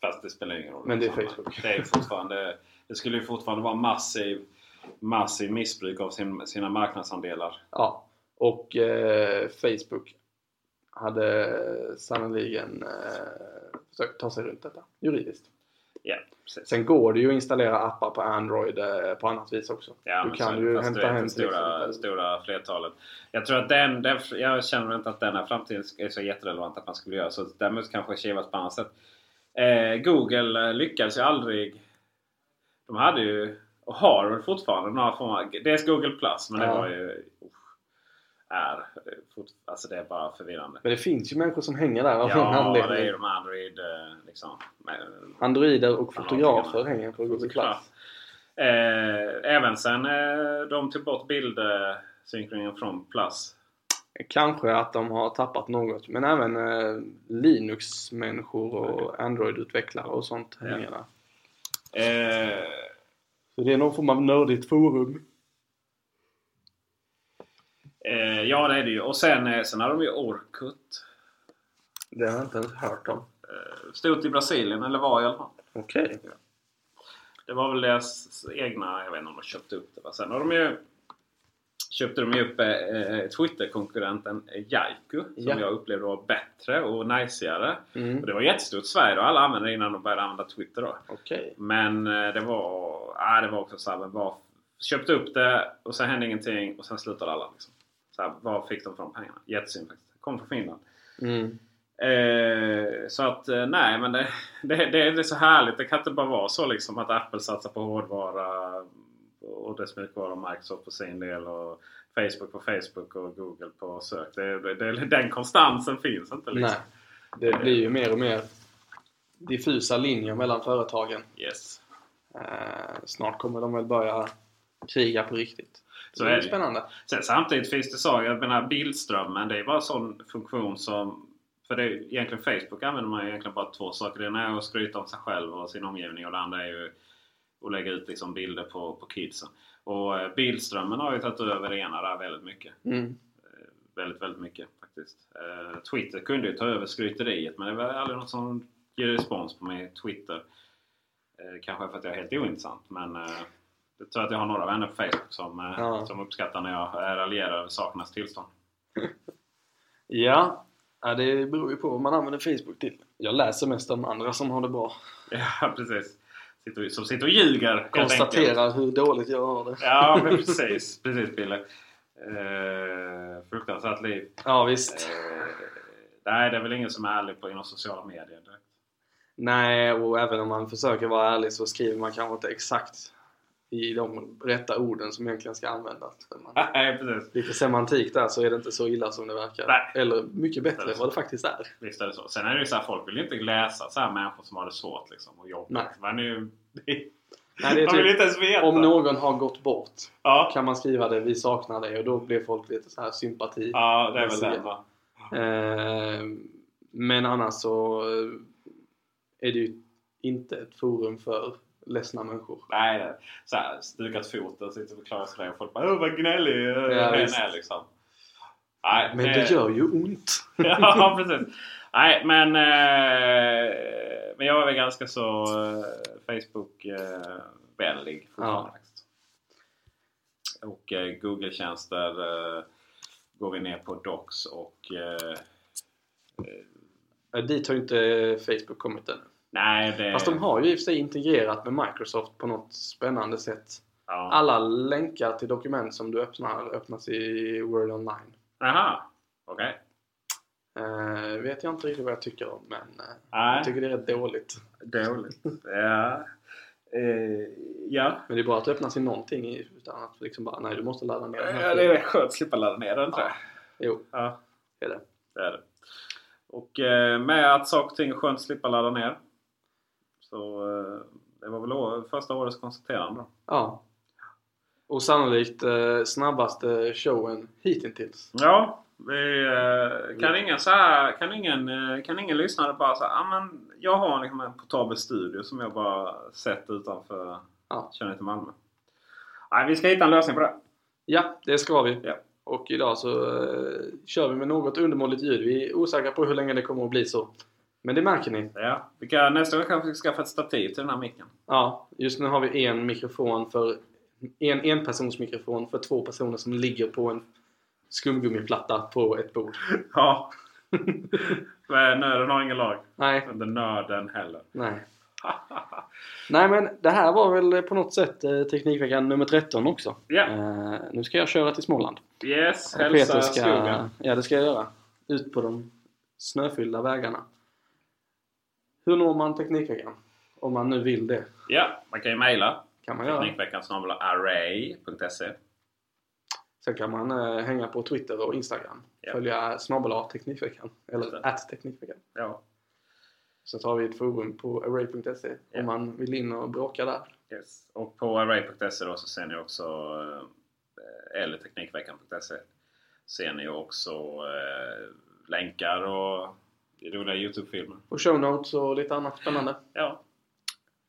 fast det spelar ingen roll. Men det är. Facebook. Det, är fortfarande, det skulle ju fortfarande vara massiv, massiv missbruk av sin, sina marknadsandelar. Ja, och eh, Facebook hade sannoliken eh, försökt ta sig runt detta juridiskt. Ja. Sen går det ju att installera appar på Android eh, på annat vis också. Ja, du kan så- ju hämta hem det stora, stora flertalet. Jag tror att den, den, jag känner inte att den här framtiden är så jätterelevant att man skulle göra så. Däremot kanske kivas på annat sätt. Eh, Google eh, lyckades ju aldrig. De hade ju, och har väl fortfarande några former Dels Google Plus men det Ja. var ju, är, alltså det är bara förvirrande. Men det finns ju människor som hänger där av någon Ja, det anledning. är ju de Android eh, liksom. Androider och Ja, fotografer hänger på Google. Plus. Eh, även sen eh, de tog bort bildsynkningen från Plus. Kanske att de har tappat något men även eh, Linux-människor och Android-utvecklare och sånt Ja. hänger där. Eh, Så det är någon form av nördigt forum. Eh, ja det är det ju. Och sen, eh, sen har de ju Orkut. Det har jag inte ens hört om. Eh, stort i Brasilien, eller var i alla fall. Okej. Det var väl deras egna, jag vet inte om de köpte upp det. va. Sen har de ju köpte de ju upp eh, eh, Twitter-konkurrenten Jaiku som Ja. jag upplevde var bättre och najsigare. Mm. Och det var jättestort i Sverige och alla använde det innan de började använda Twitter då. Okej. Men eh, det var, ah, det var också så här, men var, köpte upp det och sen hände ingenting och sen slutade alla. Liksom. Så här, var fick de från pengarna? Jättesynd faktiskt. Kom från Finland. Mm. Eh, så att eh, nej men det, [LAUGHS] det, det, är så härligt. Det kan inte bara vara så liksom att Apple satsar på hårdvara och dess mjukvara och Microsoft på sin del och Facebook på Facebook och Google på sök. Det, det, det, den konstansen finns inte liksom. Nej. Det blir ju mer och mer diffusa linjer mellan företagen. Yes. Eh, snart kommer de väl börja kriga på riktigt. Så det är spännande. Sen, samtidigt finns det så, jag menar bildströmmen det är bara en sån funktion som för det är, egentligen Facebook använder man ju egentligen bara två saker. Det ena är att skryta om sig själv och sin omgivning och det andra är ju att lägga ut liksom bilder på, på kidsen. Och eh, bildströmmen har ju tagit över det ena där väldigt mycket. Mm. Väldigt, väldigt mycket faktiskt. Eh, Twitter kunde ju ta över skryteriet men det var aldrig något som ger respons på mig Twitter. Eh, kanske för att jag är helt ointressant men eh, jag tror att jag har några vänner på Facebook som, eh, Ja. som uppskattar när jag raljerar över sakernas tillstånd. [LAUGHS] Ja. ja, det beror ju på vad man använder Facebook till. Jag läser mest om andra som har det bra. [LAUGHS] Ja, precis. Sitter, som sitter och ljuger. Konstaterar hur dåligt jag har det. Ja, men [LAUGHS] precis. Precis, Bille. Eh, fruktansvärt liv. Ja, visst. Eh, nej, det är väl ingen som är ärlig på inom sociala medier. direkt. Nej, och även om man försöker vara ärlig så skriver man kanske inte exakt i de rätta orden som egentligen ska användas. [LAUGHS] Nej, precis. Lite semantik där så är det inte så illa som det verkar. Nej. Eller mycket bättre än vad det faktiskt är. Visst är det så. Sen är det ju så här, folk vill inte läsa så här människor som har det svårt liksom, och jobbigt. Nej. Men det det är, [LAUGHS] Nej, det är typ, inte ens veta. om någon har gått bort Ja, kan man skriva det, vi saknar dig och då blir folk lite så här sympati. ja det är väl den va? Eh, men annars så eh, är det ju inte ett forum för ledsna människor. Nej, det så här, stukat foten, sitter och klarar sig och folk bara Åh vad gnällig Ja, hen är liksom. Nej, Men det gör ju ont. [LAUGHS] ja, precis. Nej, men, eh, men jag är väl ganska så eh, Facebook-vänlig fortfarande. Ja. Och eh, Google-tjänster eh, går vi ner på Docs och eh, Eh, Dit har inte Facebook kommit än. Nej, det... Fast de har ju i och för sig integrerat med Microsoft på något spännande sätt. Ja. Alla länkar till dokument som du öppnar öppnas i Word Online. Jaha, okej. Eh, vet jag inte riktigt vad jag tycker om men Nej. jag tycker det är rätt dåligt. Dåligt. [LAUGHS] ja. Eh, ja. Men det är bra att det öppnas i någonting utan att liksom bara nej du måste ladda ner den här ja, det är skönt att slippa ladda ner den tror jag. Jo, Ja. det är det. Det är det. Och med att saker och ting är skönt att slippa ladda ner. Så eh, det var väl första årets konstaterande. Ja. Och sannolikt eh, snabbaste showen hittills. Ja, vi, eh, kan, ingen så här, kan, ingen, kan ingen lyssnare bara säga ah, men jag har liksom en portabel studio som jag bara sett utanför Ja. kör ner till Malmö. Nej, vi ska hitta en lösning på det. Ja, det ska vi. Ja. Och idag så eh, kör vi med något undermåligt ljud. Vi är osäkra på hur länge det kommer att bli så. Men det märker ni. Ja, vi kan, nästa gång kanske vi ska skaffa ett stativ till den här micken. Ja, just nu har vi en mikrofon för en enpersonsmikrofon för två personer som ligger på en skumgummiplatta på ett bord. [LAUGHS] Ja. Men nöden har ingen lag. Nej, Inte nörden heller. nej. [LAUGHS] Nej men det här var väl på något sätt eh, Teknikveckan nummer 13 också. Ja. Eh, nu ska jag köra till Småland. Yes, hälsa Peter ska, skogen. Ja, det ska jag göra. Ut på de snöfyllda vägarna. Hur når man Teknikveckan? Om man nu vill det. Ja, man kan ju mejla. Kan man göra. Teknikveckan array.se. Sen kan man eh, hänga på Twitter och Instagram. Ja. Följa snabel Teknikveckan. Eller att Teknikveckan. Ja. Så tar vi ett forum på array.se Ja. om man vill in och bråka där. Yes. Och på array.se då så ser ni också eh, eller teknikveckan.se ser ni också eh, länkar och roliga Youtube-filmer. Och show notes och lite annat spännande. Ja.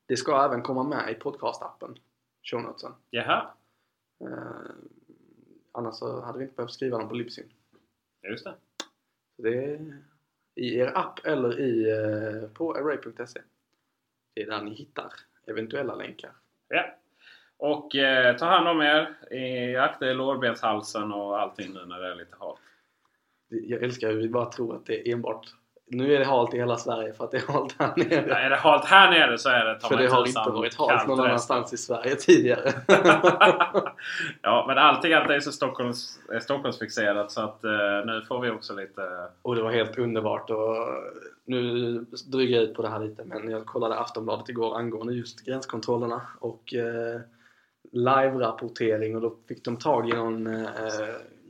Det ska även komma med i podcastappen. Show notesen. Jaha, Eh, annars så hade vi inte behövt skriva dem på Libsyn. just det. Så det är i er app eller i, eh, på array.se. Det är där ni hittar eventuella länkar. Ja. Och eh, ta hand om er. i- Akta er lårbenshalsen och allting nu när det är lite halt. Jag älskar hur vi bara tror att det är enbart nu är det halt i hela Sverige för att det är halt här nere. Ja, är det halt här nere så är det för det har inte varit halt någon annanstans i Sverige tidigare. [LAUGHS] ja, men allting annat är så Stockholms, är Stockholmsfixerat så att eh, nu får vi också lite... Och det var helt underbart och nu dryger jag ut på det här lite men jag kollade Aftonbladet igår angående just gränskontrollerna och eh, live-rapportering och då fick de tag i någon eh,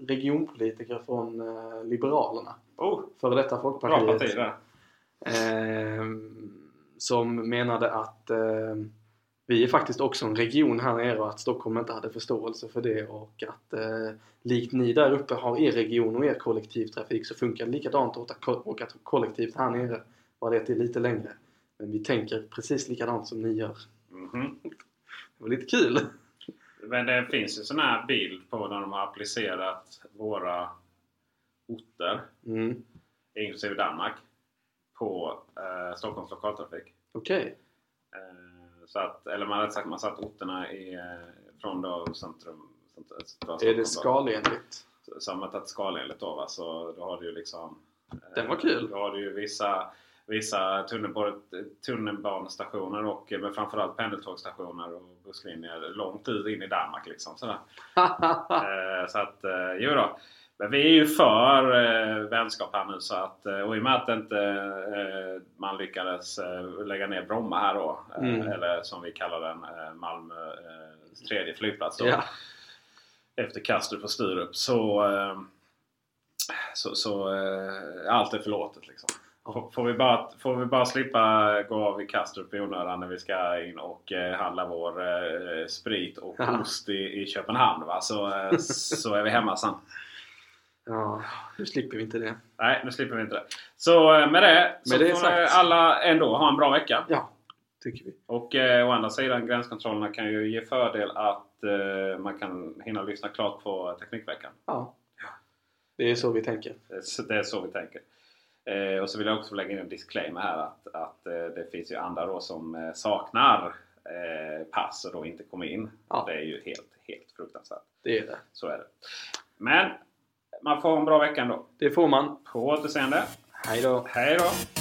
regionpolitiker från eh, Liberalerna, Oh, före detta bra Folkpartiet. parti där. Eh, som menade att eh, vi är faktiskt också en region här nere och att Stockholm inte hade förståelse för det och att eh, likt ni där uppe har er region och er kollektivtrafik så funkar det likadant att åka, kollektivt här nere bara det att det är lite längre. Men vi tänker precis likadant som ni gör. Mhm. Det var lite kul! Men det finns ju sån här bild på när de har applicerat våra orter, Mm. inklusive Danmark, på eh, Stockholms lokaltrafik. Okej. Eh, så att, eller man hade sagt man satt orterna i, eh, från då centrum. centrum centrum- Är det skalenligt? Som att ett skalenligt då va? Så då har du ju liksom... eh, Den var kul. Då har du ju vissa, vissa tunnelbane, tunnelbanestationer och eh, men framförallt pendeltågsstationer och busslinjer långt ut in i Danmark liksom. Sådär. [LAUGHS] Eh, så att, eh, jo då. Men vi är ju för eh, vänskap här nu så att, eh, och i och med att inte eh, man lyckades eh, lägga ner Bromma här då, eh, Mm. eller som vi kallar den, eh, Malmö tredje flygplats då, ja. efter Kastrup och Sturup så, så, så allt är förlåtet liksom. Får, får, vi bara, får vi bara slippa gå av i Kastrup i onödan när vi ska in och eh, handla vår eh, sprit och ost i, i Köpenhamn. Va? Så, så är vi hemma sen. [LAUGHS] Ja, nu slipper vi inte det. Nej, nu slipper vi inte det. Så eh, med det så Med det får sagt. alla ändå ha en bra vecka. Ja, tycker vi. Och eh, å andra sidan gränskontrollerna kan ju ge fördel att eh, man kan hinna lyssna klart på Teknikveckan. Ja. Det är så vi tänker. Så Det är så vi tänker. Eh, och så vill jag också lägga in en disclaimer här att, att eh, det finns ju andra då som eh, saknar eh, pass och då inte kommer in. Ja. Det är ju helt, helt fruktansvärt. Det är det. Så är det. Men man får en bra vecka ändå. Det får man. På återseende. Hej då. Hej då!